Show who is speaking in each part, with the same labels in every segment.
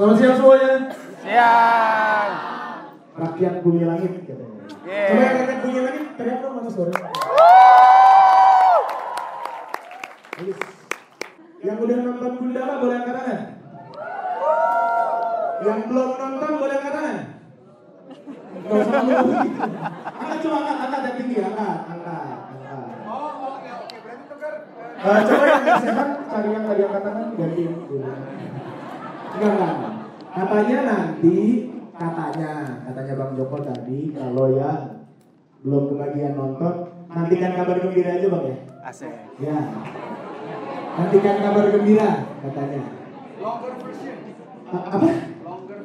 Speaker 1: Selamat siang semuanya.
Speaker 2: Siang.
Speaker 1: Rakyat bumi langit katanya.
Speaker 2: Yeay.
Speaker 1: Coba yang rakyat bumi langit, teriak dong mana suara. Bagus. Yang udah nonton Gundala boleh angkat tangan. Yang belum nonton boleh angkat tangan. Gak usah. Angkat coba angkat, angkat yang tinggi, angkat, angkat. Eh, coba yang sehat, cari yang tadi angkat tangan, enggak. Katanya nanti, katanya, katanya Bang Joko tadi, kalau ya belum kebagian nonton, nantikan kabar gembira aja Bang ya.
Speaker 2: Asik.
Speaker 1: Ya. Nantikan kabar gembira, katanya. A- apa? Longer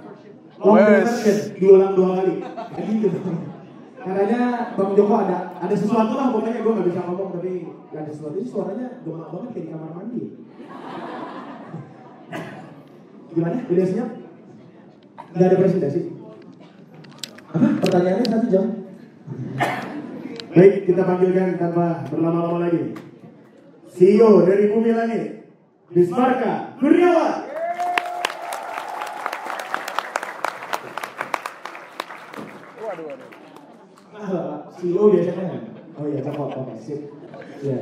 Speaker 2: Wes.
Speaker 1: version, diulang dua kali. Kayak gitu. Katanya Bang Joko ada ada sesuatu lah pokoknya gue gak bisa ngomong tapi ada sesuatu ini suaranya gemak banget kayak di kamar mandi. Gimana? Udah siap? Gak ada presentasi? Apa? Pertanyaannya satu jam. Baik, kita panggilkan tanpa berlama-lama lagi. CEO dari Bumi Langit, Bismarka Kurniawan.
Speaker 2: Waduh, waduh.
Speaker 1: Ah, CEO biasanya. Oh iya, Joko, oke, sip. Ya.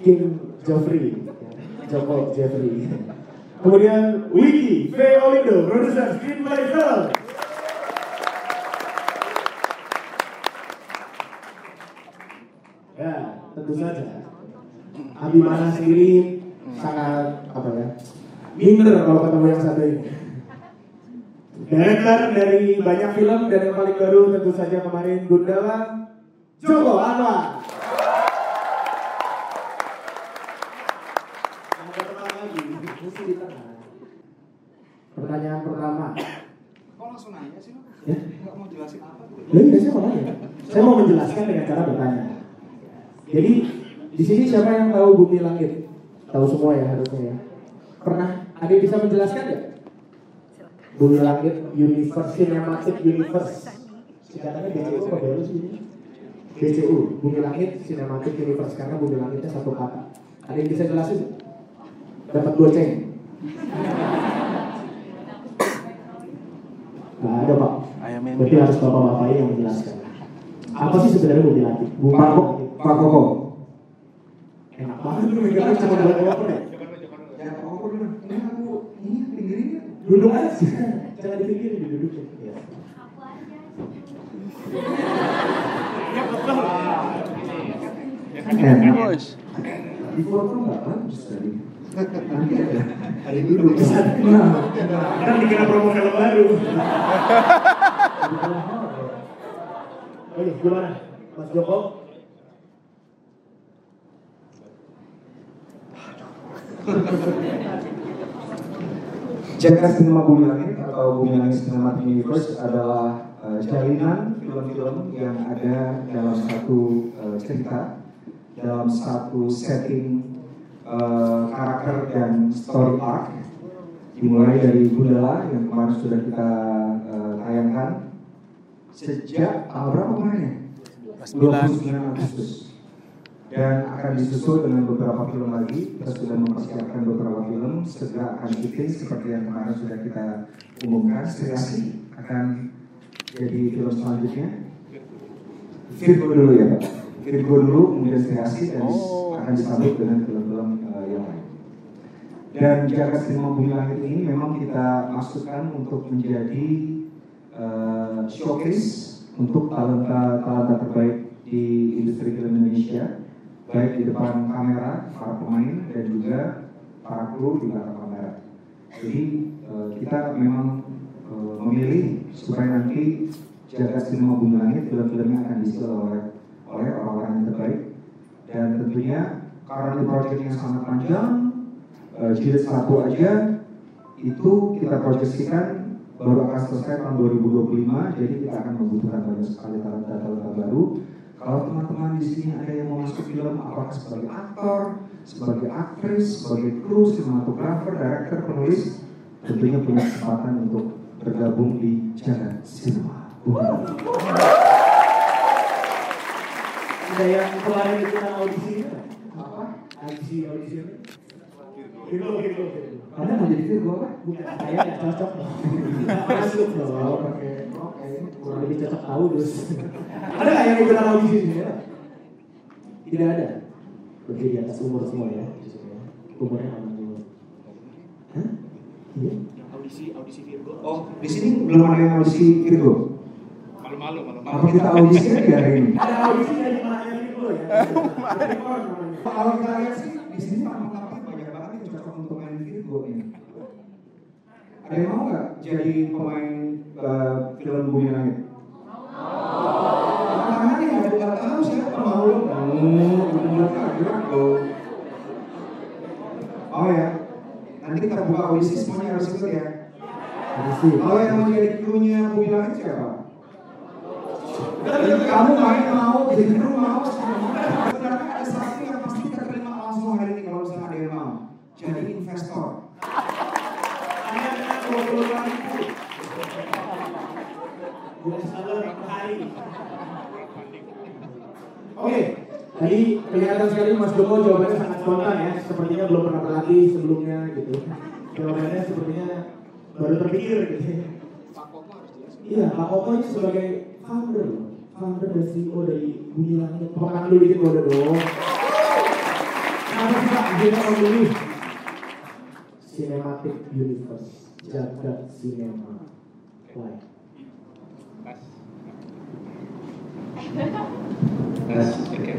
Speaker 1: King Joffrey. Joko Jeffrey. Kemudian Wiki V. Olindo, produser screenplay film. Ya, tentu saja. Abimana sendiri sangat apa ya? Minder kalau ketemu yang satu ini. Director dari banyak film dan yang paling baru tentu saja kemarin Gundala Joko Anwar. Ada teman mesti di tengah. Pertanyaan pertama.
Speaker 3: Kok langsung nanya sih?
Speaker 1: Ya?
Speaker 3: Nggak mau jelasin apa?
Speaker 1: Ya iya saya mau nanya. Saya mau menjelaskan dengan cara bertanya. Jadi di sini siapa yang tahu bumi langit? Tahu semua ya harusnya ya. Pernah ada yang bisa menjelaskan ya? Bumi langit universe cinematic universe. Singkatannya BCU apa baru sih ini? BCU, bumi langit cinematic universe karena bumi langitnya satu kata. Ada yang bisa jelasin? Dapat dua ceng. Gak ada pak. Berarti harus bapak-bapak yang menjelaskan. Apa sih sebenarnya langit? Bumi
Speaker 4: Pak Ko-
Speaker 1: langit.
Speaker 4: Pak Koko.
Speaker 1: Enak banget lu mikirnya cuma buat apa ya?
Speaker 4: Ya Pak Koko dulu. Ini aku ini ya.
Speaker 1: Duduk aja. Jangan dipikirin, didudukin. Ya.
Speaker 4: Enak.
Speaker 2: Bos.
Speaker 4: Di foto nggak bagus tadi. Ada ada duduk. Nah,
Speaker 1: Kan dikira promo film baru. Oke, gimana? Mas Joko?
Speaker 4: Jakarta Cinema Bumi Langit atau Bumi Langit Cinematic Universe adalah eh, jalinan film-film yang ada dalam satu eh, cerita, dalam satu setting eh, karakter dan story arc. Dimulai dari Gundala yang kemarin sudah kita eh, tayangkan. Sejak tanggal berapa kemarin ya? 29 Agustus. Dan akan disusul dengan beberapa film lagi. Kita sudah mempersiapkan beberapa film. Segera akan syuting seperti yang kemarin sudah kita umumkan. Seriasi akan jadi film selanjutnya. Virgo dulu ya Pak. Virgo dulu kemudian Seriasi dan
Speaker 2: Oh.
Speaker 4: akan disambut dengan eh, lain dan Jagat Cinema Bumi Langit ini memang kita masukkan untuk menjadi eh, showcase untuk talenta-talenta terbaik di industri film Indonesia baik di depan kamera para pemain dan juga para kru di belakang kamera. Jadi eh, kita memang eh, memilih supaya nanti Jagat Cinema Bumi Langit film-filmnya akan diisi oleh oleh orang-orang yang terbaik dan tentunya karena ini proyek yang sangat panjang eh, jilid satu aja itu kita proyeksikan baru akan selesai tahun 2025 jadi kita akan membutuhkan banyak sekali talenta-talenta baru kalau teman-teman di sini ada yang mau masuk film apakah sebagai aktor sebagai aktris sebagai kru sinematografer director penulis tentunya punya kesempatan untuk bergabung di jalan sinema
Speaker 1: Ada yang kemarin ikutan audisi? Apa? Audisi audisi ini? Gitu, gitu, gitu. Anda mau jadi Virgo kan? Bukan, saya nggak cocok masuk dong, pakai oke, kurang lebih cocok Taurus. ada nggak yang ikutan audisi di sini? Tidak ada. Berarti di atas umur semua ya. Umurnya aman dulu. Hah? Iya.
Speaker 3: Yang audisi audisi Virgo.
Speaker 4: Oh, di sini belum ada yang audisi Virgo.
Speaker 3: Malu-malu, malu-malu.
Speaker 4: Apa kita audisi aja hari ini?
Speaker 1: Ada audisi dari mana Virgo ya?
Speaker 4: Kalau kita lihat sih di sini nama-nama banyak banget yang cocok untuk main Virgo ini. Ada yang mau nggak jadi pemain eh, film Bumi Langit? Tangan yang nggak tahu siapa mau? Virgo. Oh ya, nanti kita buka audisi semuanya harus ikut ya. Kalau yang mau jadi krunya Bumi Langit siapa? Kamu main mau, jadi kru mau. Sebenarnya ada satu yang pasti terterima langsung hari ini kalau misalnya ada yang mau. Jadi investor.
Speaker 1: Hanya dengan 20 ribu. Bulan sabar per hari. Oke, tadi kelihatan sekali Mas Joko jawabannya sangat spontan ya, sepertinya belum pernah berlatih sebelumnya gitu. Jawabannya sepertinya baru terpikir gitu.
Speaker 3: Pak Koko harus jelas.
Speaker 1: Iya, Pak Koko ini sebagai founder loh, founder dan CEO dari Bumi Langit. Tepuk tangan dulu dikit boleh dong. Kenapa sih Pak Bumi memilih Cinematic Universe, jagat sinema? Why?
Speaker 5: Yes, oke.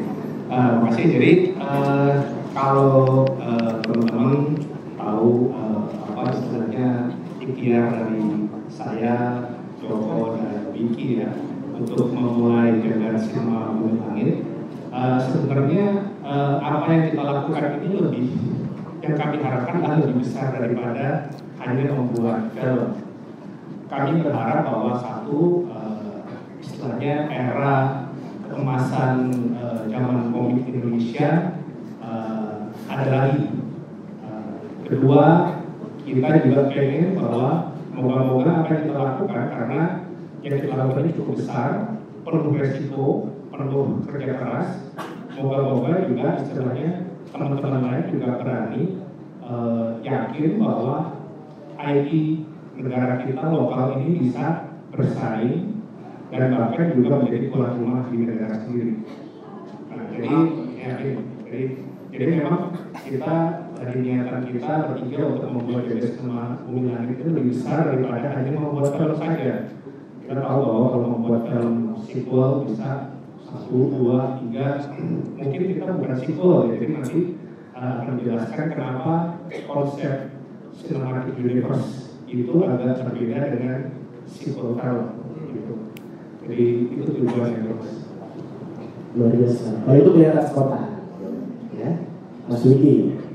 Speaker 5: Eh, makasih. Jadi eh, kalau eh, teman-teman tahu apa istilahnya ikhtiar dari saya, Joko dan Vicky ya untuk memulai jagat sinema bumi langit. sebenarnya eh, apa yang kita lakukan ini lebih yang kami harapkan adalah lebih besar daripada hanya membuat film. Kami berharap bahwa satu eh, istilahnya era kemasan eh, zaman komik Indonesia eh, ada lagi. Eh, kedua, kita juga pengen bahwa moga-moga apa yang kita lakukan karena yang kita lakukan ini cukup besar, penuh resiko, penuh kerja keras. Moga-moga juga istilahnya teman-teman lain juga berani eh, yakin bahwa IP negara kita lokal ini bisa bersaing dan bahkan juga menjadi tuan rumah di negara sendiri. Nah, jadi yakin. Jadi, jadi memang kita dari niatan kita bertiga untuk membuat jadi sama bumi itu lebih besar daripada hanya membuat film saja. Kita tahu bahwa kalau membuat film sequel bisa satu, dua, tiga, mungkin kita bukan sequel ya. Jadi nanti uh, akan menjelaskan kenapa konsep cinematic universe itu agak berbeda dengan sequel film gitu. Jadi itu tujuannya terus.
Speaker 1: Luar biasa. Oh itu kelihatan spontan. Ya, Mas Wiki.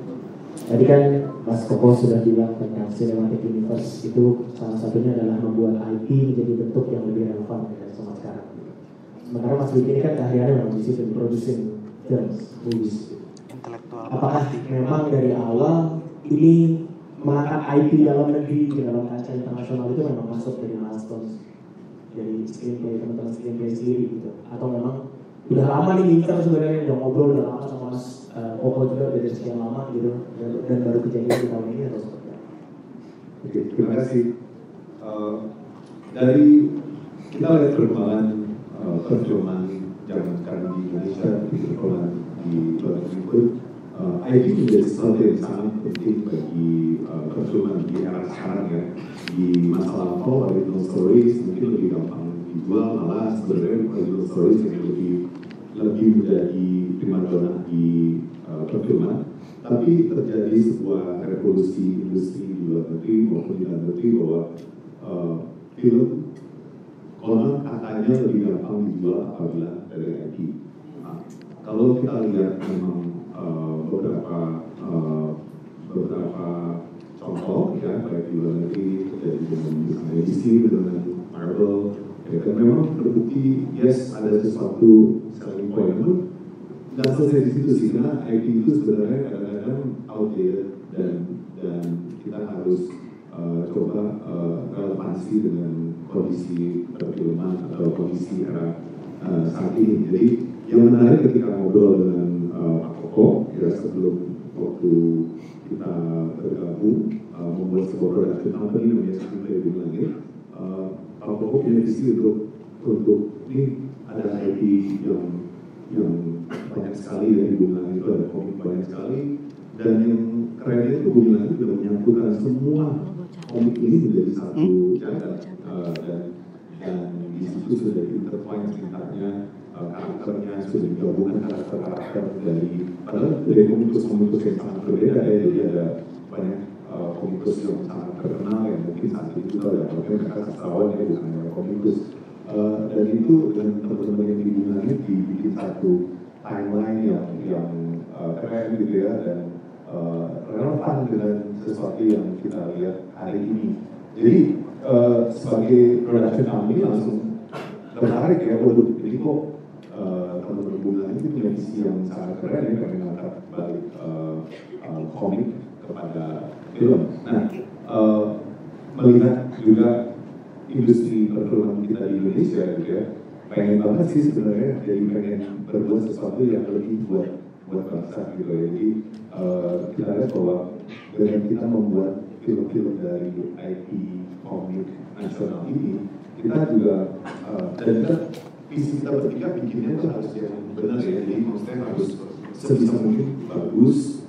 Speaker 1: Tadi kan Mas Koko sudah bilang tentang cinematic universe itu salah satunya adalah membuat IP menjadi bentuk yang lebih relevan dengan zaman sekarang. Sementara Mas Wiki ini kan keahliannya memang di situ, producing films, movies.
Speaker 3: Intelektual.
Speaker 1: Apakah memang dari awal ini mengangkat IP dalam negeri ke dalam kancah internasional itu memang masuk dari milestones dari screenplay teman-teman screenplay sendiri gitu atau memang udah lama nih ngincer sebenarnya udah ngobrol udah lama sama Mas uh, Koko juga dari sekian lama gitu dan, dan baru kejadian di tahun ini atau seperti apa?
Speaker 6: Oke, terima kasih. Eh, dari kita lihat perkembangan uh, perfilman zaman sekarang di Indonesia, di perkembangan di luar negeri uh, IP menjadi sesuatu yang sangat penting bagi uh, di era sekarang ya. Di masa lampau, original stories mungkin lebih gampang dijual, malah sebenarnya original stories yang lebih lebih menjadi primadona di uh, perfilman. Tapi terjadi sebuah revolusi industri di luar negeri maupun di dalam negeri bahwa uh, film konon katanya lebih gampang dijual apabila dari IP. Nah, kalau kita lihat memang uh, beberapa uh, beberapa contoh ya baik di luar negeri terjadi dengan DC dengan Marvel ya kan memang terbukti yes ada sesuatu selling point nggak selesai di situ sih karena IP itu sebenarnya kadang-kadang outdated dan dan kita harus uh, coba uh, relevansi dengan kondisi perfilman atau kondisi era uh, saat ini. Jadi yang menarik ketika ngobrol dengan uh, Pak Koko ya sebelum waktu kita bergabung uh, membuat sebuah production company namanya Screenplay Bumi Langit uh, Pak Koko punya visi untuk untuk ini ada IP yang yang banyak sekali ya di Bumi Langit itu ada komik banyak sekali. Dan yang kerennya itu Bumi Langit sudah menyatukan semua komik ini menjadi satu jagat uh, dan dan di situ sudah intertwine ceritanya uh, karakternya sudah digabungkan karakter-karakter dari padahal dari komikus-komikus yang sangat berbeda ya jadi ada banyak uh, komikus yang sangat terkenal yang mungkin saat itu kita ada walaupun mereka sastrawan ya bukan hanya komikus Uh, dan itu dan teman-teman yang digunakan dibikin satu timeline yang yang uh, keren gitu ya dan uh, relevan dengan sesuatu yang kita lihat hari ini. Jadi uh, sebagai production company langsung tertarik ya, waduh ini kok uh, teman-teman Bunga ini punya visi yang sangat keren ya kami mengangkat balik uh, uh, komik kepada film. Nah, uh, melihat juga industri perfilman kita di Indonesia gitu ya, pengen banget sih sebenarnya jadi pengen berbuat sesuatu yang lebih buat buat bangsa gitu ya. Jadi uh, kita lihat bahwa dengan kita membuat film-film dari IP komik nasional ini, kita juga uh, dan kita visi kita bertiga bikinnya itu harus yang benar ya. Jadi maksudnya harus sebisa mungkin bagus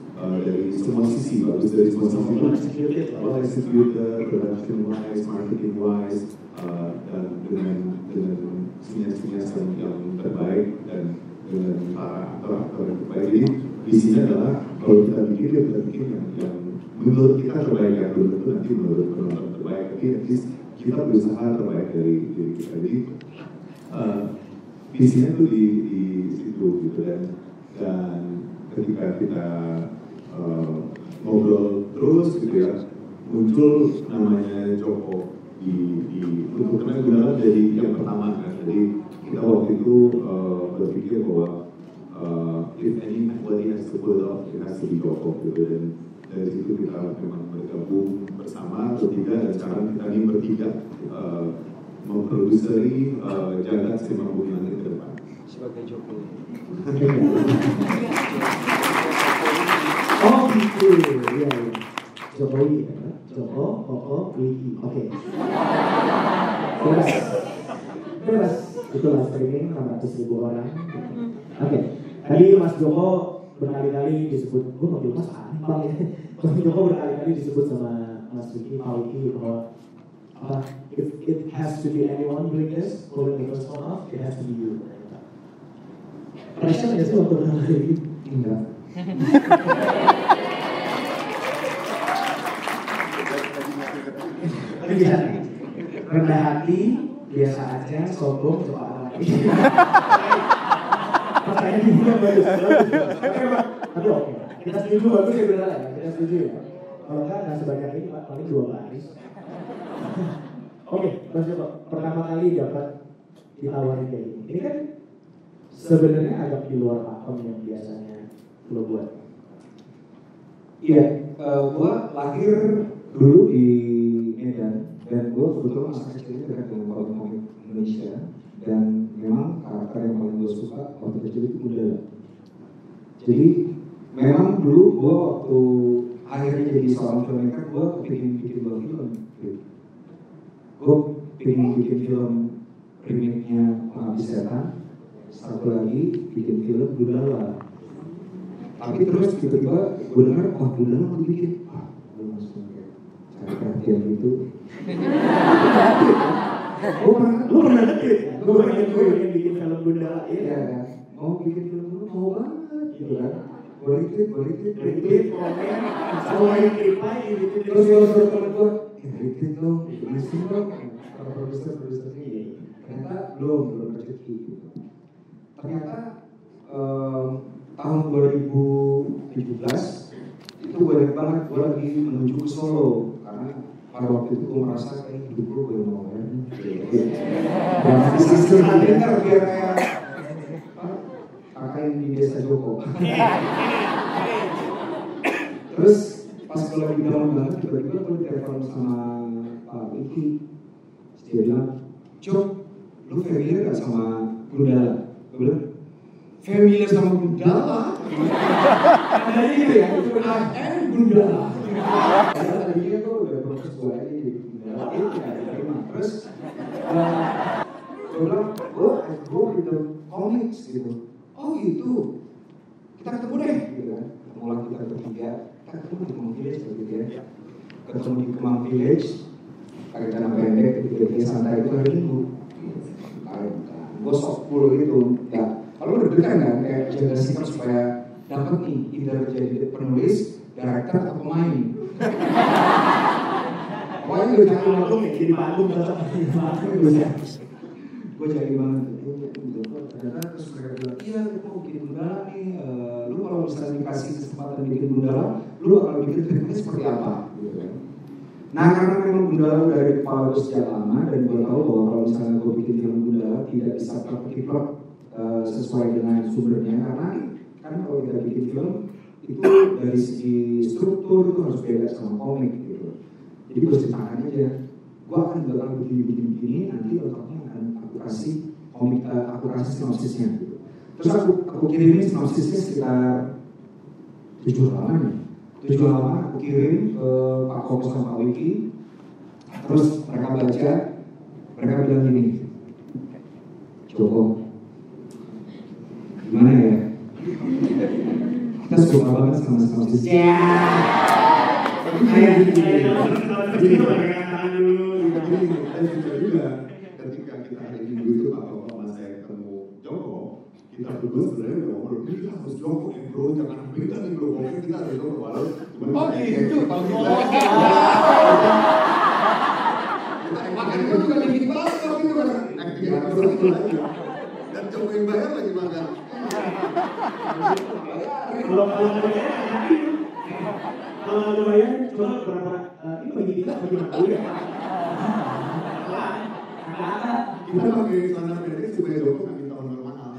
Speaker 6: dari semua sisi, bagus dari semua sisi. Well executed, production wise, marketing wise, uh, dan dengan dengan sinias-sinias yang, yang terbaik dan dengan para aktor-aktor yang terbaik. Jadi visinya adalah kalau kita bikin ya kita bikin yang, yang menurut kita terbaik ya belum tentu nanti menurut penonton terbaik tapi at least kita berusaha terbaik dari diri kita jadi uh, visinya tuh di, di situ gitu dan dan ketika kita uh, ngobrol terus gitu ya muncul namanya Joko di di untuk karena Gunawan jadi yang pertama kan jadi kita waktu itu uh, berpikir bahwa uh, if anybody has to pull off it has to be Joko gitu dan dari situ kita memang bergabung bersama bertiga dan sekarang kita ini bertiga uh, memproduseri uh, jagat sinema bumi langit ke depan.
Speaker 3: Sebagai Joko.
Speaker 1: Oh gitu, iya iya. Jokowi, ya. Joko, Koko, Wiki, oke. Bebas, bebas. Itulah streaming 600 ribu orang. Oke, tadi Mas Joko berkali-kali disebut, gue manggil Mas Anipang ya. Mas Joko berkali-kali disebut sama Mas Wiki, Pak Wiki bahwa apa? If it has to be anyone doing this, pulling the first one off, it has to be you. Pressure nggak sih waktu berkali ini?
Speaker 4: Enggak.
Speaker 1: Tapi. Rendah hati, biasa aja, sombong, coba lagi. Makanya dibilang bagus, bagus. Tapi oke. Kita setuju bagus ya beneran ya, kita setuju ya. Kalau enggak, nggak sebanyak ini, Pak. paling dua baris. Oke, Mas Joko, pertama kali dapat ditawarin kayak gini. Ini kan sebenarnya agak di luar pakem yang biasanya lo buat.
Speaker 4: Iya, eh, gua lahir dulu di Medan dan gua kebetulan masa kecilnya dekat dengan orang komik Indonesia dan memang karakter yang paling gue suka waktu kecil itu Gundala. Jadi memang dulu gua waktu akhirnya jadi seorang filmmaker gua kepingin bikin dua film. Gue pengen bikin film remake-nya Pengabdi Setan, satu lagi bikin film Gundala tapi terus tiba-tiba gue dengar wah Gundala mau dibikin wah gue langsung kayak cari perhatian gitu gue pernah
Speaker 1: Lu pernah ya? Gue pernah gue ingin bikin film Gundala ya.
Speaker 4: mau bikin film mau banget gitu kan gue retweet gue retweet gue
Speaker 1: Retweet, komen, yang reply gitu.
Speaker 4: terus gue suruh temen gue retweet dong tulisin dong kalau produser produser ini ternyata belum belum rezeki gitu ternyata tahun 2017 itu banyak banget gue lagi menuju ke Solo karena pada waktu itu gue merasa kayak hidup gue belum mau kan dan sistem dengar biar kayak kakak yang di desa Joko terus pas gue lagi down banget tiba-tiba gue telepon sama Pak Wiki dia bilang Cok lu familiar gak sama Gundala gue bilang familiar sama Gundala.
Speaker 1: Adanya gitu ya, itu
Speaker 4: eh Gundala. Saya tadinya tuh udah proses gue aja di Gundala itu nggak diterima. Terus eh, gue bilang, gue gue gitu comics gitu. Oh gitu. Kita ketemu deh, gitu kan. Ketemu lagi kita bertiga. Kita ketemu di Kemang Village gitu ya. Ketemu di Kemang Village. Pakai celana pendek, tiga-tiga santai itu hari Minggu. Gue sok full gitu. Ya, kalau lu deg-degan kan kayak jaga sikap supaya dapat nih either jadi penulis, director atau pemain. Pokoknya gue jadi
Speaker 1: Panggung ya, jadi panggung jadi panggung. ya.
Speaker 4: gue jadi banget gitu. ternyata terus mereka bilang iya lu mau bikin gundala nih eh, lu kalau misalnya dikasih kesempatan bikin gundala lu bakal bikin filmnya seperti apa gitu kan nah karena memang gundala udah ada kepala gue sejak lama dan gue tahu bahwa kalau misalnya gue bikin film gundala tidak bisa plek uh, sesuai dengan sumbernya. Karena kan kalau kita bikin film itu dari segi struktur itu harus beda sama komik gitu. Jadi gue ceritakan aja gue akan bakal begini begini begini nanti otaknya akan aku kasih komik eh, aku kasih sinopsisnya gitu. terus aku aku kirimin sinopsisnya sekitar tujuh halaman ya. Tujuh halaman aku kirim ke Pak Koko sama Pak Wiki. Terus mereka baca mereka bilang gini Joko gimana ya kita suka banget sama sinopsisnya kayak gini
Speaker 1: Jadi pegangan tangan dulu. gitu.
Speaker 6: Jadi juga juga ketika kita hari saya ketemu Joko, kita berdua sebenarnya udah ngobrol, ini kita harus Joko nih bro, jangan nih bro, kita harus Joko walau
Speaker 4: Oh gitu, kalau gitu. Makanya gue juga banget kalau gitu kan.
Speaker 6: itu lagi. Dan Joko yang bayar lagi makan.
Speaker 1: Kalau kalau nggak bayar, kalau nggak bayar, coba berapa eh, ini bagi kita bagi ya.
Speaker 6: Kita pakai celana pendek supaya Joko nggak minta honor mahal.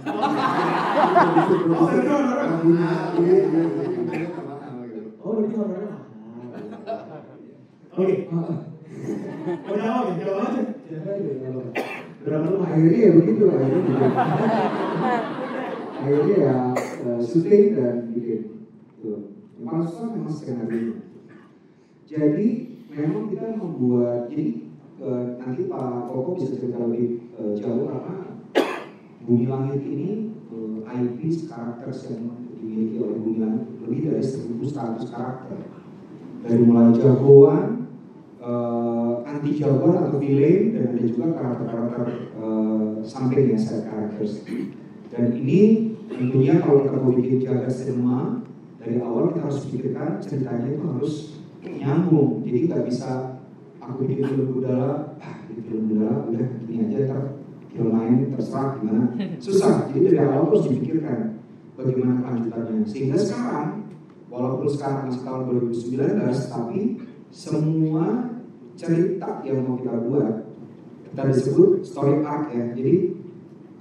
Speaker 1: Oh, berarti mahal. Oke. Jawab? Jawab aja. Berapa lu
Speaker 4: Akhirnya ya begitu akhirnya. Akhirnya ya eh, syuting dan bikin. Tuh. Yang susah memang skenario. Jadi memang kita membuat jadi eh, nanti Pak Koko bisa cerita lebih eh, jauh karena Bumi Langit ini eh, IP karakter yang dimiliki oleh Bumi Langit lebih dari 1100 karakter. Dari mulai jagoan, eh, anti jagoan atau villain dan ada juga karakter-karakter eh, samping ya side characters. Dan ini tentunya kalau kita mau bikin jaga cinema dari awal kita harus pikirkan ceritanya itu harus nyambung. Jadi nggak bisa aku bikin film budala, ah bikin film budala udah gini aja ntar film lain terserah gimana. Susah. Jadi dari awal harus dipikirkan bagaimana kelanjutannya. Sehingga sekarang walaupun sekarang masih tahun 2019 tapi semua cerita yang mau kita buat kita disebut story arc ya jadi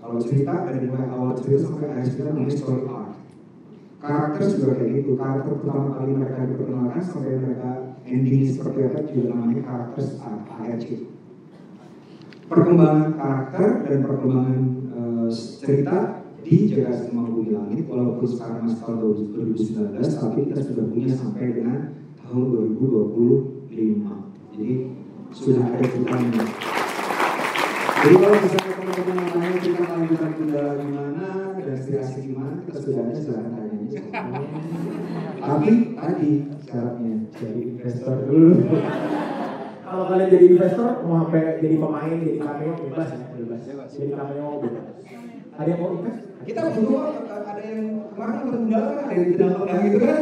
Speaker 4: kalau cerita dari mulai awal cerita sampai akhir cerita namanya story arc. Karakter juga kayak gitu. Karakter pertama kali mereka diperkenalkan sampai mereka endingnya seperti apa juga namanya karakter arc ARC. Perkembangan karakter dan perkembangan eh, cerita di Cinema Bumi Langit walaupun sekarang masih tahun 2019 tapi kita sudah punya sampai dengan tahun 2025 jadi sudah ada ceritanya. Jadi kalau teman-teman yang tanya kita lanjutan kendala gimana? Destinasi gimana? Kita sudah ada silahkan tanya aja tapi tadi syaratnya jadi investor dulu.
Speaker 1: Kalau kalian jadi investor, mau sampai jadi pemain, jadi cameo, bebas ya, bebas. Jadi cameo, bebas. Ada yang mau invest?
Speaker 4: kita butuh ada yang kemarin Gundala kan ada yang tidak pernah gitu kan?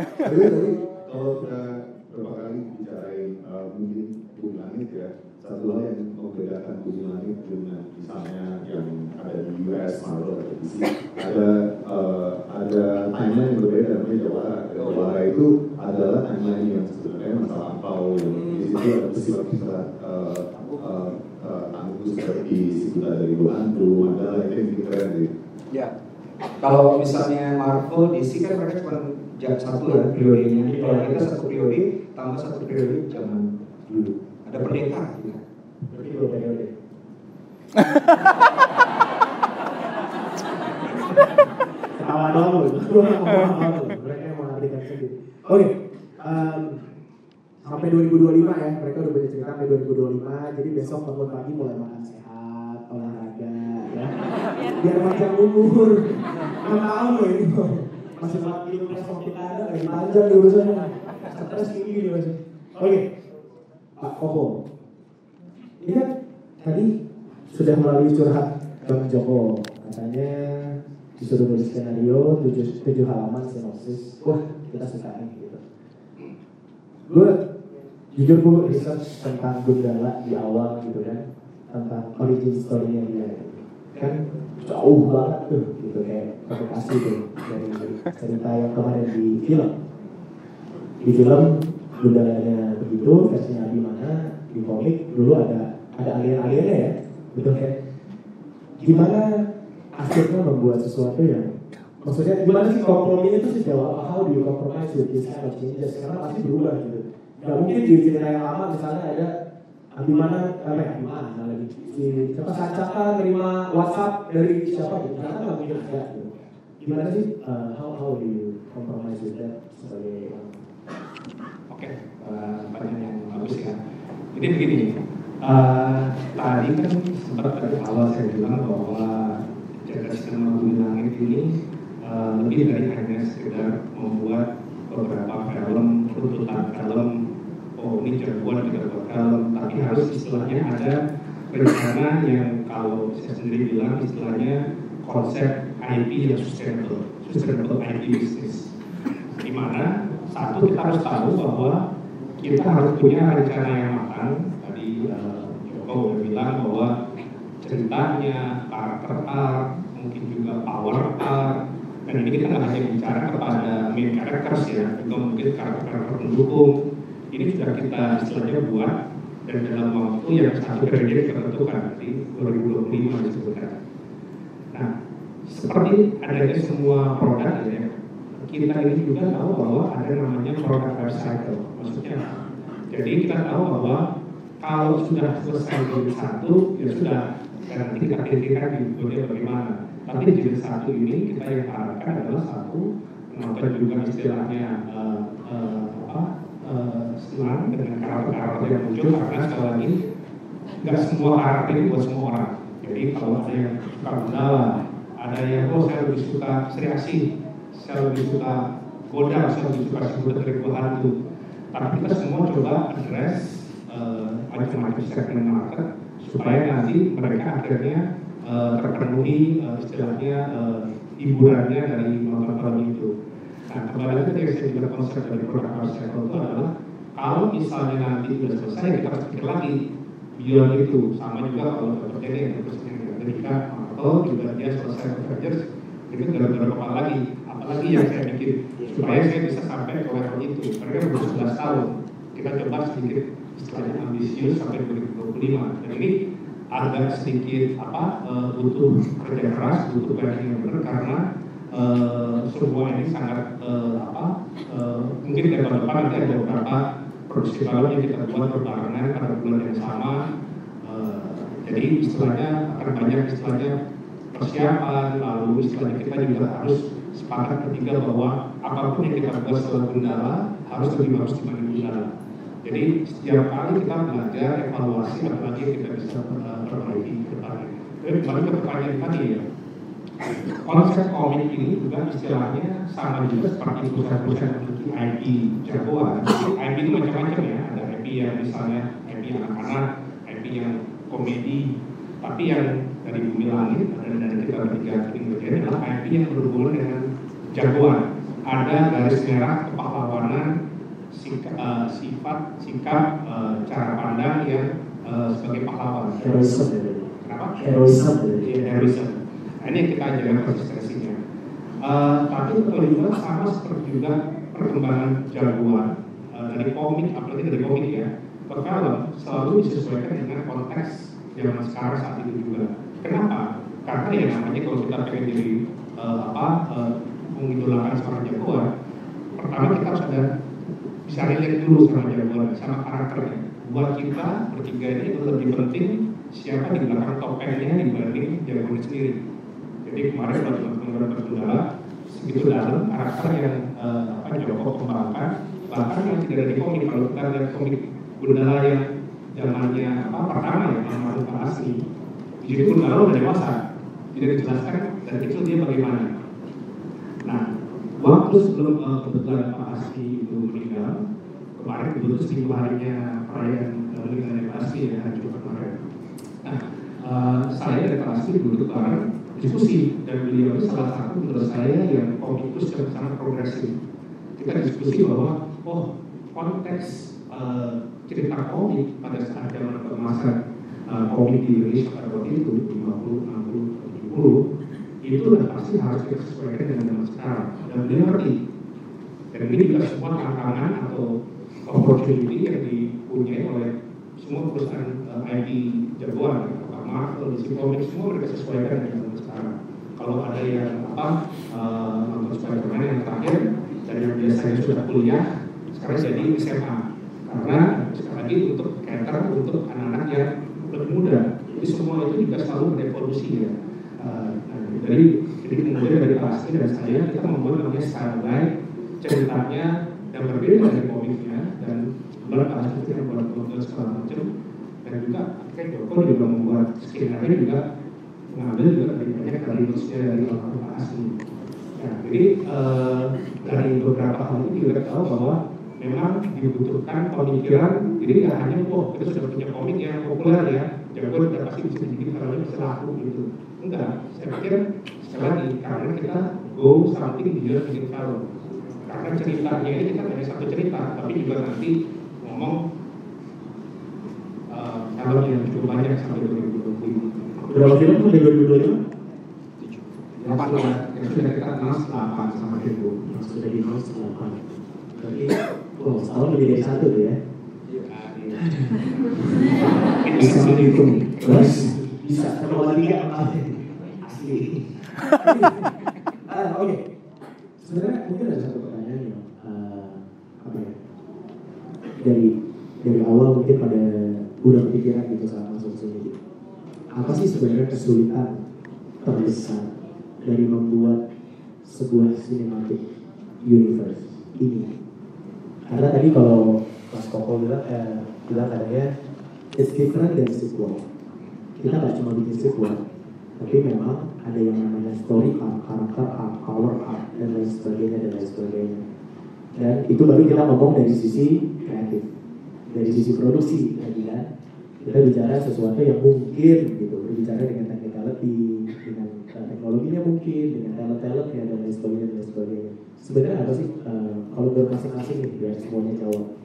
Speaker 6: Tapi tadi kalau kita beberapa kali bicarain uh, mungkin satu hal yang membedakan bumi langit dengan misalnya yang ada di US, Marvel atau DC, ada uh, ada timeline yang berbeda namanya Jawara. Jawara itu adalah timeline yang sebenarnya masa lampau yang di situ ada peristiwa-peristiwa uh, uh, uh, tangguh seperti Sibuta dari Hantu, Mandala itu yang keren gitu.
Speaker 4: ya kalau misalnya Marvel DC kan mereka cuma jam satu ya periodenya Jadi kalau kita satu periode tambah satu periode zaman dulu ada pendekar gitu.
Speaker 1: Dua periode. Ketawa doang loh. Mereka yang mengartikan sendiri. Oke. em, sampai 2025 ya. Mereka udah banyak cerita sampai 2025. Jadi besok bangun pagi mulai makan sehat, olahraga, ya. Biar panjang umur. Enam tahun loh ini. Masih minum es sama kita ada lagi panjang nih urusannya. Stres gini masih. Oke. Pak Koko. Kan tadi sudah melalui curhat Bang Joko. Katanya disuruh nulis skenario tujuh, tujuh halaman sinopsis. Wah, kita suka nih gitu. Gue jujur gue research tentang Gundala di awal gitu kan tentang origin story-nya dia kan jauh banget tuh gitu kayak provokasi tuh dari cerita yang kemarin di film di film Gundalanya begitu versinya Abimana di komik dulu ada ada alien-aliennya ya betul kan gimana akhirnya membuat sesuatu yang maksudnya gimana sih kompromi itu sejauh apa how do you compromise with this kind of changes? Karena pasti berubah gitu. Nggak mungkin di cerita yang lama misalnya ada Abimana apa ya Abimana lagi si siapa Sancaka nerima WhatsApp dari siapa gitu karena nggak mungkin ada gitu. Gimana sih uh, how how do you compromise with that sebagai
Speaker 5: Oke, eh, pertanyaan yang bagus ya. Jadi begini, eh, tadi kan sempat dari awal saya bilang bahwa sinema bumi langit ini eh, lebih dari hanya sekedar membuat beberapa film, tuntutan film, oh ini jagoan kita buat film, tapi harus istilahnya ada rencana yang kalau saya sendiri bilang istilahnya konsep IP yang sustainable, sustainable IP business di mana satu kita harus tahu bahwa kita harus punya rencana yang matang. Tadi eh, Joko udah bilang bahwa ceritanya, karakter arc, mungkin juga power arc, dan ini kita nggak hanya bicara kepada main characters ya, itu mungkin karakter-karakter pendukung. Ini sudah kita istilahnya buat dan dalam waktu yang satu periode kita tentukan nanti 2025 disebutkan. Nah, seperti adanya semua produk ya, kita ini juga tahu bahwa ada namanya product life cycle. Maksudnya, jadi kita tahu bahwa kalau sudah selesai jilid satu, ya sudah, dan nanti kita pikirkan jilidnya bagaimana. Tapi jilid satu ini kita yang harapkan adalah satu penonton juga istilahnya eh, eh, apa eh, senang dengan karakter-karakter yang muncul karena sekali lagi nggak semua karakter ini buat semua orang. Jadi kalau ada yang suka Gundala, ada yang oh saya lebih suka Sri Asih, saya lebih suka Godam, saya lebih suka sebut dari hantu. Tapi kita semua coba address eh, macam-macam segmen market supaya nanti mereka akhirnya eh, terpenuhi eh, istilahnya eh, hiburannya dari nonton film itu. Nah, kembali lagi saya bilang konsep dari produk life cycle itu adalah kalau misalnya nanti sudah selesai kita harus pikir lagi beyond itu sama juga kalau ini yang terus ketika Marvel juga dia selesai Avengers itu nggak berapa lagi apalagi yang saya bikin supaya saya bisa sampai ke level itu mereka butuh 11 tahun. Kita coba sedikit istilahnya ambisius sampai 2025 dan ini agak sedikit apa eh, butuh kerja keras butuh planning yang benar karena eh, semua ini sangat eh, apa mungkin dari tahun depan nanti ada beberapa produksi film yang kita buat berbarengan pada bulan yang sama. Jadi istilahnya akan banyak istilahnya persiapan lalu istilahnya kita juga harus sepakat ketiga bahwa apa pun yang kita buat setelah Gundala harus lebih bagus dibanding Gundala jadi setiap kali kita belajar evaluasi apalagi yang kita bisa eh, perbaiki ke depannya. Tapi kembali ke pertanyaan tadi ya. Konsep komik ini juga istilahnya sama juga seperti perusahaan-perusahaan memiliki IP jagoan. IP itu macam-macam ya, ada IP yang misalnya IP anak-anak, IP yang komedi, tapi yang dari bumi langit ada dari kita bertiga ingredients adalah IP yang berhubungan dengan jagoan. Ada garis merah kepahlawanan, sika- eh, sifat, sikap, eh, cara pandang yang eh, sebagai pahlawan.
Speaker 1: heroism
Speaker 5: Kenapa?
Speaker 1: heroism ya
Speaker 5: Iya, heroism. Nah, ini yang kita jaga konsistensinya. Eh, tapi juga sama seperti juga perkembangan jagoan eh, dari komik, apalagi dari komik ya, ke film selalu disesuaikan dengan konteks zaman sekarang saat itu juga. Kenapa? Karena ya namanya kalau kita pengen jadi eh, apa eh, mengidolakan seorang jagoan, pertama kita harus ada bisa relate dulu sama jagoan, sama karakternya. Buat kita bertiga ini lebih penting siapa di belakang topengnya dibanding jagoannya sendiri. Jadi kemarin kalau teman-teman bergundala segitu dalam karakter yang eh, apa Joko kembangkan bahkan yang tidak ada di komik kalau kita lihat komik Gundala yang zamannya apa pertama ya ke asli di situ Gundala dewasa tidak dijelaskan dari kecil dia bagaimana waktu sebelum eh, kebetulan Pak Asli itu meninggal kemarin kebetulan seminggu harinya perayaan eh, meninggalnya Pak Asli ya hari Jumat kemarin. Nah eh, saya dan Pak Asli duduk bareng diskusi dan beliau itu salah satu menurut saya yang komikus yang sangat progresif. Kita diskusi bahwa oh konteks eh, cerita komik pada saat zaman keemasan eh, komik di Indonesia pada waktu itu 50, 60, 70 itu udah pasti harus kita sesuaikan dengan zaman sekarang. Dan beliau ngerti. Dan ini juga semua tantangan atau opportunity yang dipunyai oleh semua perusahaan eh, IT jagoan apakah Marvel, DC Comics semua mereka sesuaikan dengan zaman sekarang. Kalau ada yang apa eh, nonton Spider-Man yang terakhir dan yang biasanya sudah kuliah sekarang jadi SMA karena sekali lagi untuk cater untuk anak-anak yang lebih muda. Jadi semua itu juga selalu berevolusi ya. Eh, jadi jadi kemudian dari Asli dan saya kita membuat namanya guide ceritanya yang berbeda dari komiknya dan kemudian Pak kita membuat model segala macam dan juga Joko juga membuat skenario juga mengambil juga dari banyak dari nulisnya dari orang Pak Asli Ya, jadi eh, dari beberapa hal ini kita tahu bahwa memang dibutuhkan pemikiran. Jadi nggak hanya oh kita sudah punya komik yang populer ya, jago udah pasti bisa dibikin kalau bisa laku gitu. Enggak, saya pikir sekali karena kita go something beyond bikin film. Karena ceritanya ini kita hanya satu cerita, tapi juga nanti ngomong film yang cukup banyak sampai 2020.
Speaker 1: Berapa film tuh di 2025?
Speaker 5: Yang sudah, yang sudah kita kenal 8 sama itu.
Speaker 1: Yang sudah di 8. Berarti, oh setahun lebih dari satu tuh ya? Bisa menghitung. Terus bisa terlalu tiga asli. Ah, Oke. Sebenarnya mungkin ada satu pertanyaan yang eh, apa ya? Dari dari awal mungkin pada udah kepikiran gitu saat masuk sini. Apa sih sebenarnya kesulitan terbesar dari membuat sebuah cinematic universe ini? Karena tadi kalau Mas Koko bilang, eh, bilang katanya it's different than sequel. Kita nggak cuma bikin sequel, tapi memang ada yang namanya story arc, karakter arc, color arc, dan lain sebagainya dan lain sebagainya. Dan itu baru kita ngomong dari sisi kreatif, dari sisi produksi lagi kan. Kita bicara sesuatu yang mungkin gitu, berbicara dengan technicality, dengan uh, teknologinya mungkin, dengan talent-talentnya dan lain sebagainya dan lain sebagainya. Sebenarnya apa sih uh, kalau buat masing-masing nih biar semuanya jawab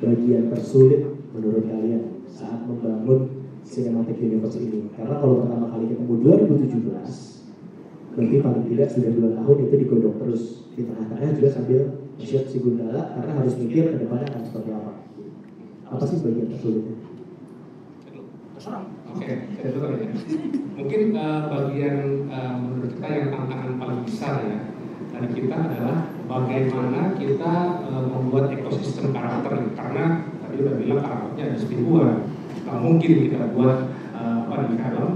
Speaker 1: bagian tersulit menurut kalian saat membangun cinematic universe ini? Karena kalau pertama kali ketemu 2017, berarti paling tidak sudah dua tahun itu digodok terus di tengah-tengah juga sambil siap si Gundala karena harus mikir ke depannya akan seperti apa. Apa sih bagian tersulitnya?
Speaker 5: Oke, saya dulu ya. Mungkin eh, bagian eh, menurut kita yang tantangan paling besar ya dari kita adalah bagaimana kita eh, membuat ekosistem karakter karena tadi udah bilang karakternya ada seribuan. Nggak mungkin kita buat eh, apa di film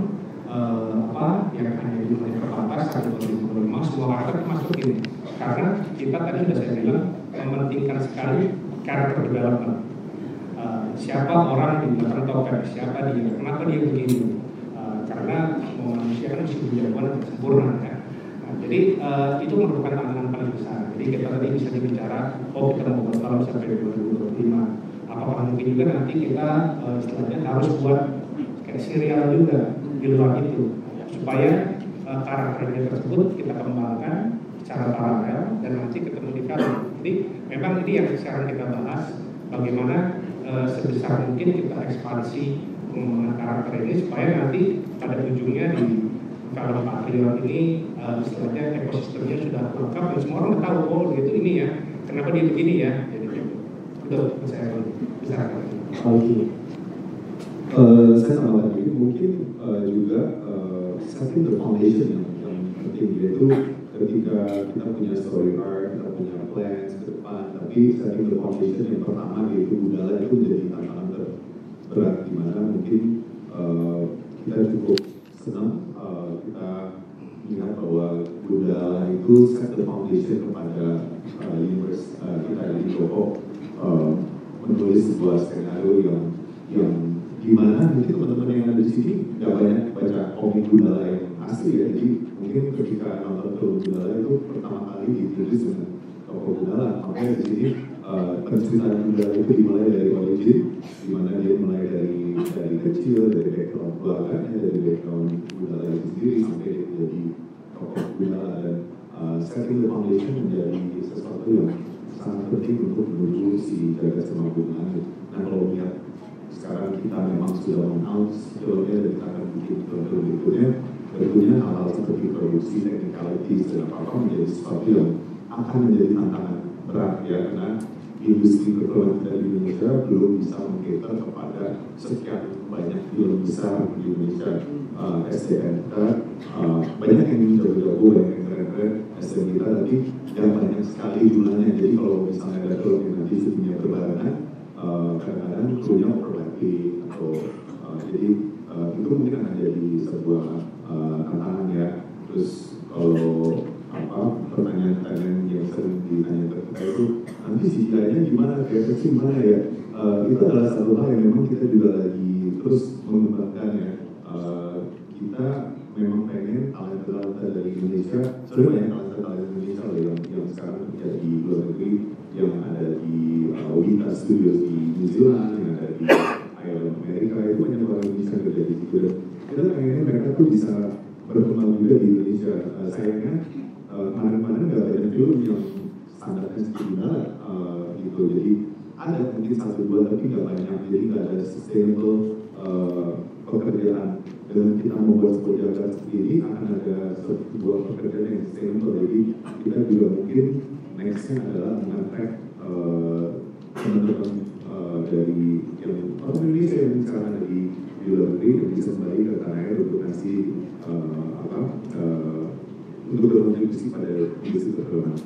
Speaker 5: eh, apa yang hanya di menit terbatas satu dua lima semua karakter masuk ini karena kita tadi sudah saya bilang mementingkan sekali karakter development siapa orang di belakang topeng, siapa dia, kenapa dia begini. Karena manusia kan mesti punya sempurna kan. Nah, jadi uh, itu merupakan tantangan kita tadi bisa bicara, oh kita mau bertahan sampai 2025. Apakah mungkin juga nanti kita uh, istilahnya harus buat kayak serial juga di luar itu supaya uh, karakternya tersebut kita kembangkan secara paralel dan nanti ketemu di film. Jadi memang ini yang sekarang kita bahas bagaimana eh, sebesar mungkin kita ekspansi pengembangan karakter ini supaya nanti pada ujungnya di film Pak Triwan ini eh, istilahnya ekosistemnya sudah lengkap dan semua orang tahu oh itu ini ya. Kenapa dia begini ya? Jadi itu saya bisa
Speaker 1: Oke.
Speaker 6: Eh, saya tambahkan ini mungkin eh, juga uh, setting the foundation yang, yang penting yaitu ketika kita punya story arc, kita punya plans ke depan, tapi setting the foundation yang pertama yaitu budaya itu menjadi tantangan terberat di mana mungkin uh, kita cukup senang uh, kita melihat bahwa Gundala itu set the foundation kepada uh, universe uh, kita di Joko uh, menulis sebuah skenario yang yang gimana mungkin teman-teman yang ada di sini nggak banyak baca komik Gundala yang asli ya. Jadi mungkin ketika nonton film Gundala itu pertama kali ditulis dengan tokoh makanya di sini uh, penceritaan Gundala itu dimulai dari origin di mana dia mulai dari dari kecil dari background keluarganya dari background Gundala itu sendiri sampai dia menjadi tokoh Gundala dan uh, setting the foundation menjadi sesuatu yang sangat penting untuk menuju si jaga langit. Nah kalau lihat sekarang kita memang sudah announce filmnya dan kita akan bikin film-film berikutnya tentunya hal-hal seperti produksi technicalities dan apa-apa menjadi sesuatu yang akan menjadi tantangan berat ya? Karena industri perfilman kita di Indonesia belum bisa mengkater kepada sekian banyak film besar di Indonesia. Uh, SDM kita uh, banyak yang jago-jago banyak yang keren-keren. SDM kita tapi yang banyak sekali jumlahnya jadi kalau misalnya ada film yang nanti syutingnya berbarengan uh, kadang-kadang krunya overlapping atau uh, jadi uh, itu mungkin akan jadi sebuah uh, tantangan ya. Terus kalau apa pertanyaan-pertanyaan yang sering ditanya ke kita itu nanti CGI-nya gimana, VFX gimana ya? Uh, itu adalah satu hal yang memang kita juga lagi terus mengembangkan ya. Uh, kita memang pengen talenta-talenta dari Indonesia sebenarnya banyak talenta-talenta Indonesia loh yang, yang sekarang kerja di luar negeri yang ada di uh, Wita Studios di New Zealand yang ada di Amerika itu banyak orang yang kerja di situ. Kita pengennya mereka tuh bisa berkembang juga di Indonesia. Uh, sayangnya uh, kemarin-kemarin nggak banyak film yang standarnya seperti uh, gitu. Jadi ada mungkin satu dua tapi nggak banyak. Jadi nggak ada sustainable uh, pekerjaan. Dengan kita membuat sebuah jalan ini akan ada sebuah pekerjaan yang sustainable. Jadi kita juga mungkin nextnya adalah mengangkat uh, teman-teman uh, dari yang orang Indonesia yang sekarang ada di luar negeri yang bisa kembali ke tanah air untuk ngasih uh, apa uh, untuk berkontribusi pada industri perfilman.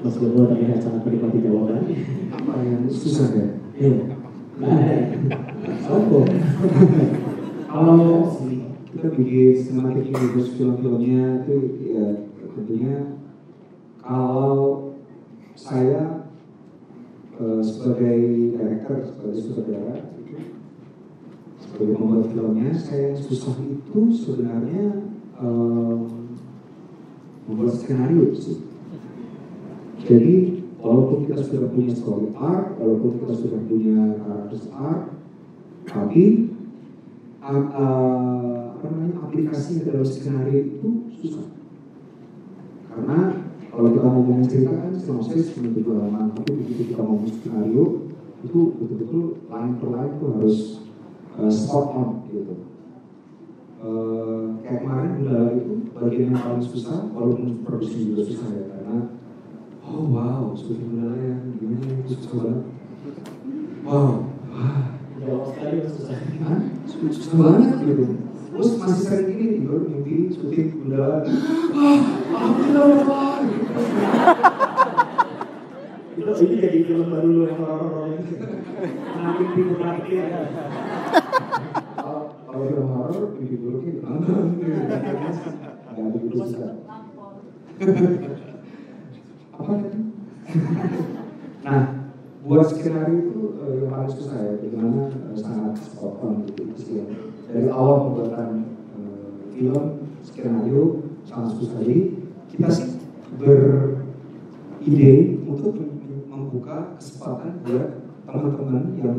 Speaker 1: Mas Gembong terlihat sangat menikmati jawaban.
Speaker 4: Apa yang susah ya?
Speaker 1: Iya. Nggak ada. Sopo.
Speaker 4: Kalau kita bikin sinematik universe film-filmnya itu ya tentunya kalau saya eh, sebagai director, sebagai sutradara sebagai pembuat filmnya saya susah itu sebenarnya eh, membuat skenario sih. Jadi walaupun kita sudah punya story arc, walaupun kita sudah punya karakter arc, tapi a- a- apa namanya aplikasi dalam skenario itu susah. Karena kalau kita ngomongin cerita kan sinopsis cuma tujuh halaman, tapi begitu kita ngomong skenario itu betul-betul line per line itu harus uh, spot on gitu. Uh, kayak kemarin Gundala itu bagian yang paling susah, walaupun produksi juga susah ya karena oh wow syuting Gundala yang gimana itu susah banget. Wow, wah
Speaker 1: Jawab sekali susah.
Speaker 4: Hah? Susah susah banget gitu. Terus masih sering gini tidur mimpi syuting Gundala. Wah, alhamdulillah.
Speaker 1: Itu ini jadi film baru lu yang horor-horor ini. Timur nakir.
Speaker 4: Kalau kalau film horor mimpi buruknya nonton. Susah. Apa tadi? Nah, buat skenario itu eh, yang paling susah ya, bagaimana eh, sangat spot on gitu yang dari awal pembuatan eh, film skenario sangat susah. Jadi kita sih beride untuk mem- membuka kesempatan buat teman-teman yang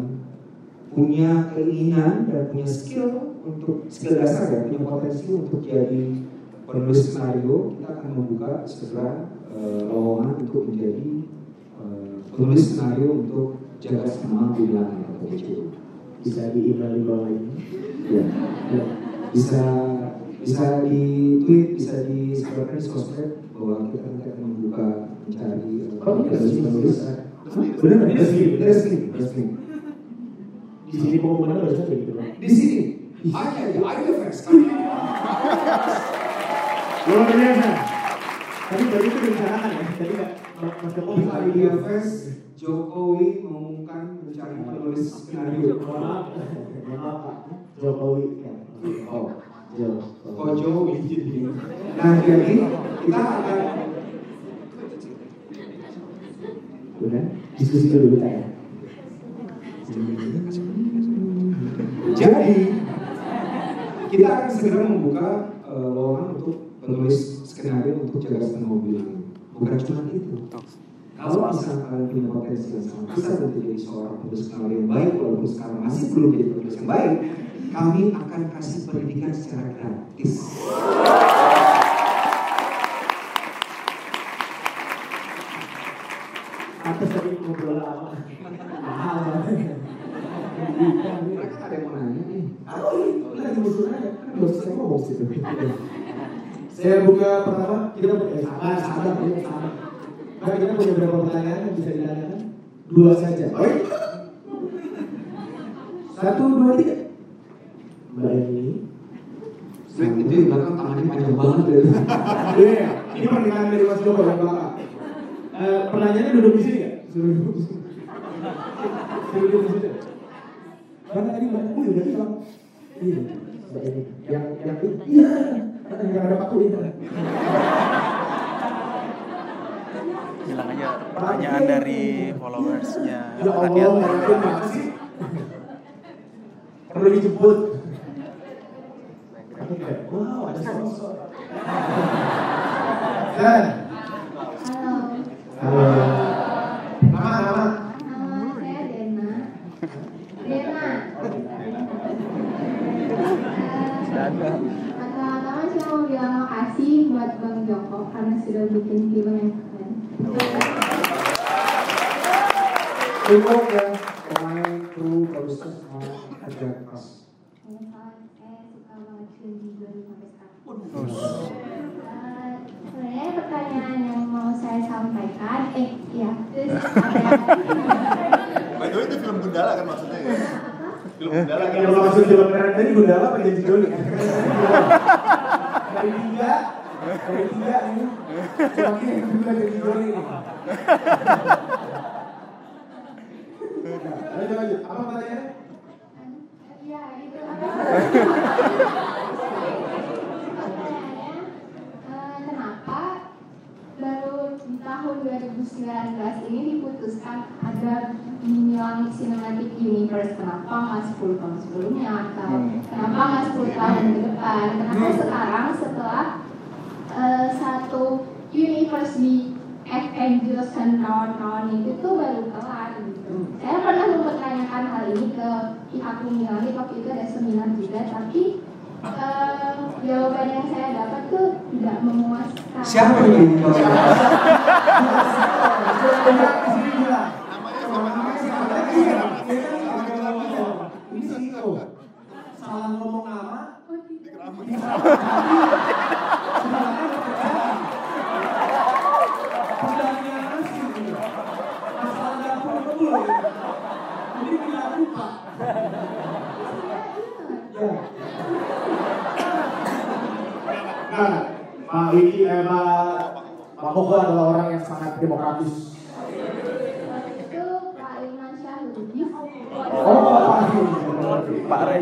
Speaker 4: punya keinginan dan punya skill untuk skill dasar ya, punya potensi untuk jadi penulis skenario, kita akan membuka segera eh, lowongan untuk menjadi eh, penulis skenario untuk jaga sama bilang BCU.
Speaker 1: Bisa di email di bawah ini.
Speaker 4: Ya. ya. Bisa bisa di tweet, bisa di sebarkan di sosmed bahwa kita nanti akan membuka mencari eh,
Speaker 1: Oh, iya,
Speaker 4: penulis? Benar, resmi, resmi, resmi.
Speaker 1: Di sini pengumumannya barusan kayak gitu.
Speaker 4: Di sini,
Speaker 1: Luar biasa. Tapi tadi itu direncanakan ya. Tadi Mas Joko
Speaker 4: Di Fest, Jokowi mengumumkan mencari penulis skenario.
Speaker 1: Jokowi. Oh, Jokowi.
Speaker 4: Nah, jadi kita akan
Speaker 1: Udah, diskusi dulu kita ya.
Speaker 4: jadi kita akan segera membuka eh, lowongan untuk penulis skenario untuk jaga mobil ini. Bukan cuma itu. Kalau misalnya kalian punya potensi yang sangat besar untuk jadi seorang penulis skenario yang baik, walaupun sekarang masih belum jadi penulis yang baik, kami akan kasih pendidikan secara gratis.
Speaker 1: Atas tadi ngobrol lama. Mahal banget.
Speaker 4: Mereka ada yang mau nanya nih.
Speaker 1: Oh iya, ngomong situ. Saya buka pertama, kita punya sabar, sabar, punya sabar. Nah, kita punya beberapa pertanyaan yang bisa ditanyakan. Dua saja. Satu, dua, tiga. Mbak Eni.
Speaker 4: Sweet itu di belakang tangannya panjang banget ya.
Speaker 1: Iya, ini pernikahan dari Mas Joko yang belakang. Eh, pertanyaannya duduk di sini nggak? Suruh duduk di sini. Suruh duduk di sini. Karena tadi Mbak Eni udah bilang. Iya, Eni. Yang yang itu, iya. Yang ada paku itu.
Speaker 3: Bilang aja pertanyaan dari followersnya
Speaker 1: Ya Allah, sih. Perlu dijemput. Wow, ada sosok. Dan,
Speaker 7: Halo,
Speaker 1: halo. Nama, nama.
Speaker 7: nama saya Dena. Dena. Eh, Pertama-tama saya mau bilang makasih buat Bang Joko karena sudah bikin film yang keren.
Speaker 1: Untuk yang pemain, kru, produser, semua kerja keras.
Speaker 7: Saya salah- saya suka banget film di dari sampai sekarang. Eh, Sebenarnya pertanyaan yang mau saya sampaikan, eh ya, ada
Speaker 8: By the way itu film Gundala kan maksudnya ya? Film Gundala kan?
Speaker 1: Yang maksud film keren tadi Gundala apa Janji Joli? Dari tiga, dari ini. Ini Janji Joli ini. Nah, Lanjut lanjut. Apa pertanyaannya?
Speaker 7: Ya, eh, kenapa baru di tahun 2019 ini diputuskan ada Universe? Kenapa nggak 10 tahun sebelumnya? Atau kenapa nggak 10 tahun ke depan? Kenapa sekarang setelah eh, satu universe di Avengers dan kawan-kawan itu tuh baru kelar gitu. Saya pernah mempertanyakan hal ini ke pihak Langit waktu itu ada seminar juga, tapi eh, jawaban yang saya dapat tuh tidak memuaskan.
Speaker 4: Siapa yang jadi
Speaker 1: Ini CEO. Salah ngomong nama, Pertanyaan asli ini. Masalah dapur betul ini. Jadi tidak lupa. Ya. Nah, Pak Wiki, eh, Pak, Pak Koko adalah orang yang sangat demokratis.
Speaker 7: Waktu itu Pak Iman Syahrudin.
Speaker 1: Oh, Pak Wiki.
Speaker 3: Pak Rey.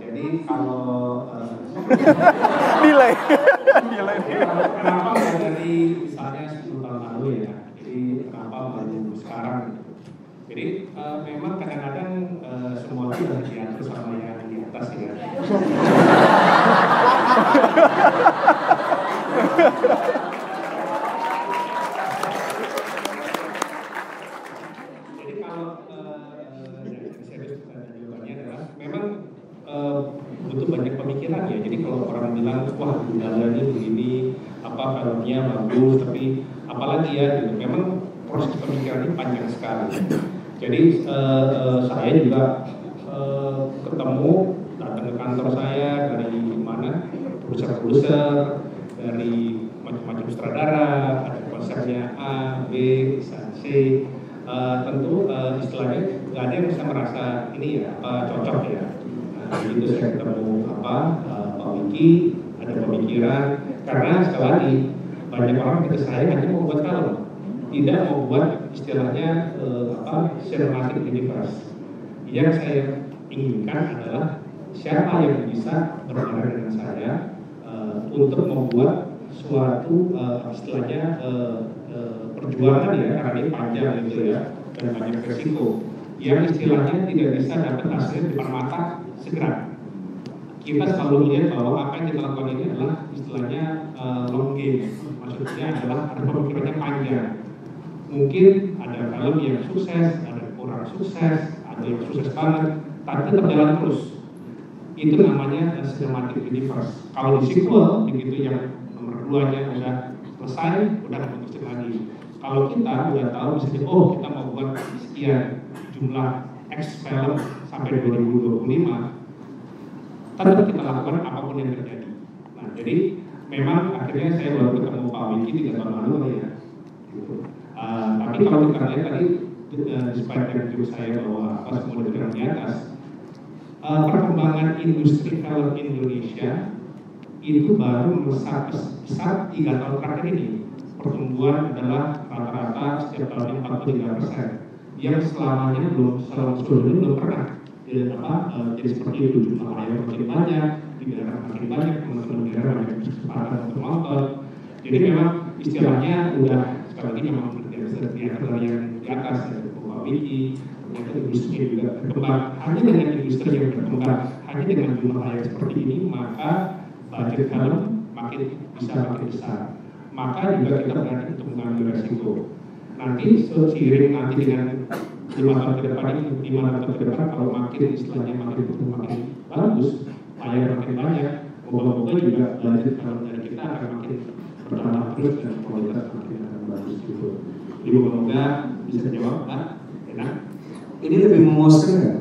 Speaker 5: jadi kalau eh,
Speaker 3: Nilai. Nilai.
Speaker 5: kenapa nggak dari misalnya 10 tahun lalu ya? Jadi kenapa baru sekarang? Jadi eh, memang kadang-kadang eh, semua itu harus diatur sama yang di atas ya. Jadi kalau eh, yang serius eh, jawabannya adalah memang eh, butuh banyak pemikiran ya. Jadi kalau orang bilang wah Gundala ini begini, apa filmnya bagus, tapi apalagi ya gitu. Memang proses pemikiran ini panjang sekali. Jadi eh, eh, saya juga eh, ketemu datang ke kantor saya dari mana produser-produser dari macam-macam sutradara, ada misalnya A, B, C, eh, tentu eh, istilahnya nggak ada yang bisa merasa ini ya apa cocok ya. Begitu saya ketemu apa eh, Pak Wiki ada pemikiran karena sekali lagi banyak orang ke saya hanya mau buat film, tidak mau buat istilahnya eh, apa cinematic universe. Yang saya inginkan adalah siapa yang bisa berbareng dengan saya eh, untuk membuat suatu eh, istilahnya eh, eh, perjuangan ya karena ini panjang gitu ya dan banyak resiko yang istilahnya tidak bisa dapat hasil di mata segera. Kita selalu melihat bahwa apa yang kita lakukan ini adalah istilahnya eh, long game. Maksudnya adalah ada pemikirannya panjang. Mungkin ada film yang sukses ada kurang sukses ada yang sukses banget tapi tetap jalan terus. Itu namanya uh, cinematic universe. Kalau di sequel begitu yang nomor dua nya udah selesai udah lanjutin lagi. Kalau kita udah tahu misalnya oh kita mau buat sekian jumlah X film sampai 2025 tetap kita lakukan apa pun yang terjadi. Nah jadi memang akhirnya saya baru ketemu Pak Wiki tiga tahun lalu ya. Uh, tapi kalau kita lihat tadi uh, despite yang jujur saya bahwa apa semua di atas uh, perkembangan industri film Indonesia itu baru melesat besar tiga tahun terakhir ini. Pertumbuhan adalah rata-rata setiap tahunnya 43 persen yang selamanya belum selama sebelumnya belum pernah. Jadi apa uh, jadi seperti itu. Jumlah layar makin banyak daerah makin banyak teman-teman banyak kesempatan untuk nonton jadi memang istilahnya udah sekali lagi memang bisa diatur yang di atas dari Wiki ternyata industri juga berkembang. Hanya dengan industri yang berkembang hanya dengan jumlah layar seperti ini maka budget film makin bisa makin besar. Maka juga kita berani untuk mengambil resiko nanti seiring nanti dengan lima tahun ke depan ini lima tahun ke depan kalau makin istilahnya makin makin bagus layar makin banyak moga-moga juga budget film dari kita akan makin bertambah terus dan kualitas makin akan bagus gitu. Jadi moga-moga bisa jawab kan enak.
Speaker 4: Ini lebih memuaskan nggak?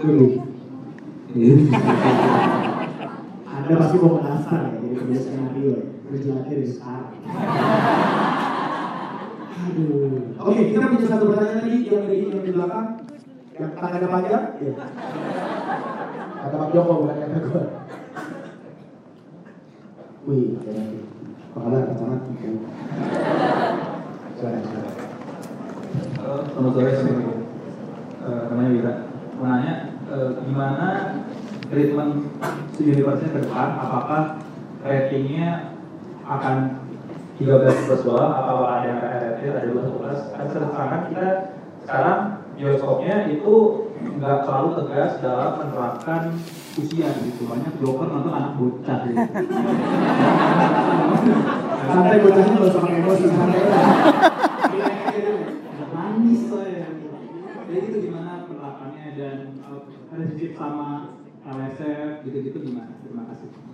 Speaker 4: Lebih.
Speaker 1: Anda pasti mau mendaftar ya, jadi penulis skenario ya. Dari sekarang. Aduh. Oke, kita punya satu pertanyaan tadi yang dari yang di belakang. Yang tangannya panjang. Iya. Kata Pak Joko bukan kata gue. Wih, oke nanti. Apa kabar? Selamat. Silakan, silakan.
Speaker 9: Halo, selamat sore semua. Eh, namanya Wira. Mau nanya, eh, gimana treatment universitas ke depan? Apakah ratingnya akan 13 plus bawah? Apakah ada yang RRT, ada 21 plus? Kan sekarang kita sekarang bioskopnya itu nggak terlalu tegas dalam menerapkan usia gitu. Banyak dokter nonton anak bocah gitu.
Speaker 1: Santai bocahnya nggak usah emosi, santai.
Speaker 9: Manis saya. Jadi itu gimana penerapannya dan uh, relationship sama LSF gitu-gitu gimana? Terima kasih.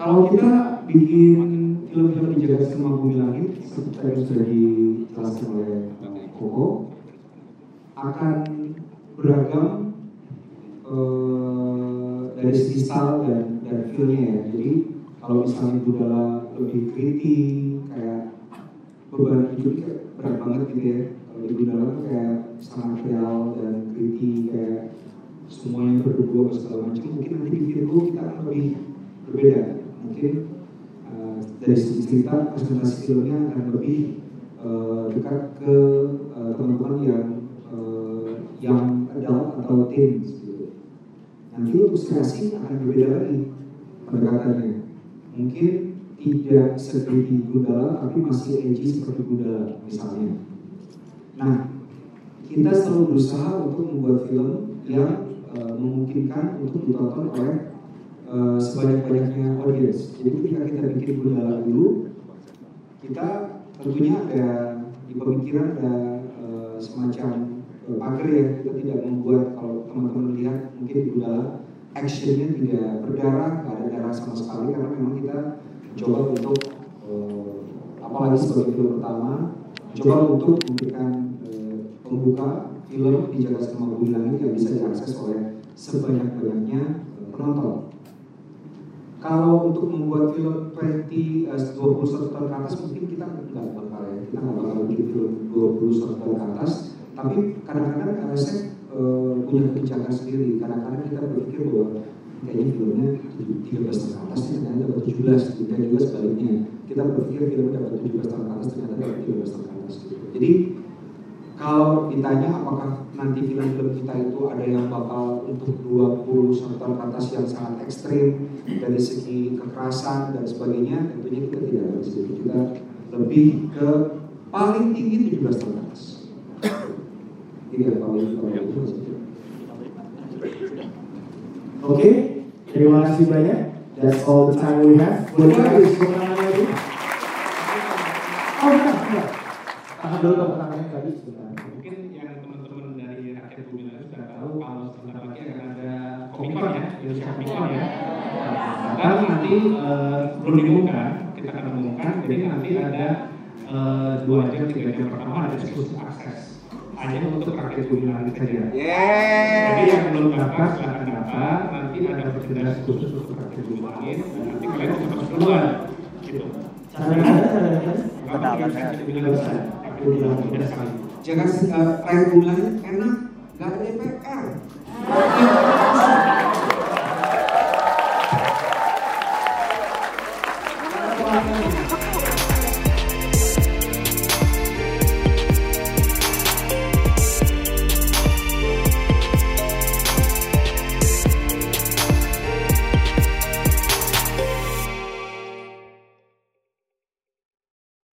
Speaker 1: Kalau
Speaker 4: kita bikin film-film di jagat sama bumi langit seperti yang sudah dijelaskan oleh eh, Koko akan beragam eh, dari segi style dan dan feelnya ya. Jadi kalau misalnya Gundala lebih gritty kayak beban hidup kayak berat banget gitu ya. Kalau di Gundala tuh kayak sangat real dan gritty kayak semuanya berdebu segala macam. Mungkin nanti di Virgo kita akan lebih berbeda. Mungkin uh, dari segi cerita presentasi filmnya akan lebih uh, dekat ke uh, teman-teman yang uh, yang adult atau teens gitu. Nanti untuk kreasi akan berbeda lagi pendekatannya. Mungkin tidak seperti Gundala tapi masih edgy seperti Gundala misalnya. Nah, kita selalu berusaha untuk membuat film yang uh, memungkinkan untuk ditonton oleh uh, sebanyak-banyaknya audiens. Jadi ketika kita bikin Gundala dulu, kita tentunya ada di pemikiran ada uh, semacam uh, pagar ya. Kita tidak membuat kalau teman-teman lihat mungkin di Gundala actionnya tidak berdarah, nggak ada darah sama sekali karena memang kita coba untuk uh, apalagi sebagai film pertama, coba untuk memberikan eh, pembuka film di Jakarta Cinema Bumi Langit yang bisa diakses oleh sebanyak-banyaknya eh, penonton. Kalau untuk membuat film 20, eh, 21 tahun ke atas mungkin kita nggak bakal ya, kita nggak bakal bikin film 21 tahun ke atas. Tapi kadang-kadang RSF eh, punya kebijakan sendiri. Kadang-kadang kita berpikir bahwa kayaknya filmnya 13 tahun atas ternyata dapat 17, dan juga sebaliknya. Kita berpikir filmnya dapat 17 tahun atas ternyata dapat 13 tahun atas. Jadi kalau ditanya apakah nanti film-film kita itu ada yang bakal untuk 20 tahun ke atas yang sangat ekstrim dari segi kekerasan dan sebagainya tentunya kita tidak ada situ kita lebih ke paling tinggi 17 tahun atas ini yang paling paling itu
Speaker 1: Oke, terima kasih banyak. That's all the time we have. Boleh tepuk tangannya lagi. Oh, bentar, bentar. Tahan dulu tepuk tangannya tadi sebentar.
Speaker 5: Mungkin yang teman-teman dari rakyat bumi langit sudah tahu kalau sebentar lagi akan ada komikon ya, Indonesia Komikon ya. Dan nanti eh, belum diumumkan, kita akan umumkan. Jadi nanti ada eh, dua jam, tiga jam pertama ada eksklusif akses hanya untuk rakyat bumi langit saja. Jadi yang belum daftar silahkan daftar. Nanti ada berjelas khusus untuk langit. Dan nanti kalian bisa masuk duluan. Gitu.
Speaker 1: Cara cara cara cara.
Speaker 5: Kalau rakyat bumi langit saja, rakyat bumi langit tidak sekali.
Speaker 4: jangan uh, rakyat bulan enak nggak ada DPR